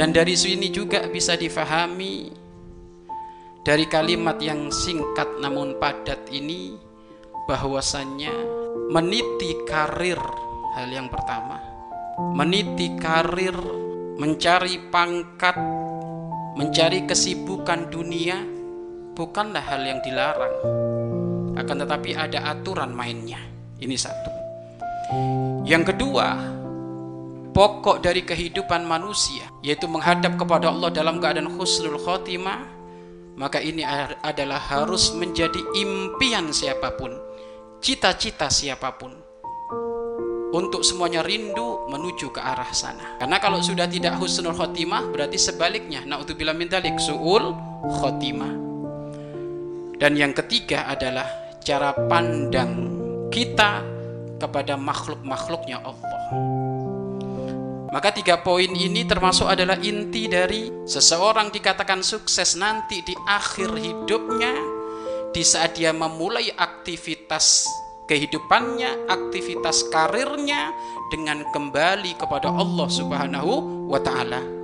Dan dari sini juga bisa difahami dari kalimat yang singkat namun padat ini bahwasannya meniti karir hal yang pertama. Meniti karir, mencari pangkat, mencari kesibukan dunia bukanlah hal yang dilarang. Akan tetapi ada aturan mainnya. Ini satu. Yang kedua, pokok dari kehidupan manusia yaitu menghadap kepada Allah dalam keadaan husnul khotimah maka ini adalah harus menjadi impian siapa pun cita-cita siapa pun untuk semuanya rindu menuju ke arah sana. Karena kalau sudah tidak husnul khotimah berarti sebaliknya naudzubillah min dalik suul khotimah. Dan yang ketiga adalah cara pandang kita kepada makhluk-makhluknya Allah maka tiga poin ini termasuk adalah inti dari seseorang dikatakan sukses nanti di akhir hidupnya di saat dia memulai aktivitas kehidupannya, aktivitas karirnya dengan kembali kepada Allah Subhanahu wa taala.